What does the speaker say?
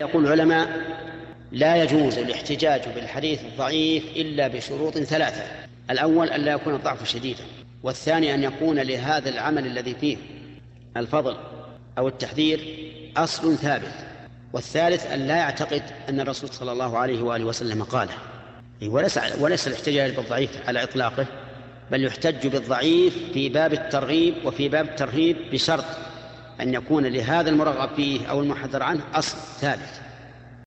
يقول العلماء لا يجوز الاحتجاج بالحديث الضعيف إلا بشروط ثلاثة. الأول أن لا يكون الضعف شديدا والثاني أن يكون لهذا العمل الذي فيه الفضل أو التحذير أصل ثابت والثالث أن لا يعتقد أن الرسول صلى الله عليه وآله وسلم قاله. وليس وليس الاحتجاج بالضعيف على إطلاقه بل يحتج بالضعيف في باب الترغيب وفي باب الترهيب بشرط أن يكون لهذا المرغب فيه أو المحذر عنه أصل ثابت.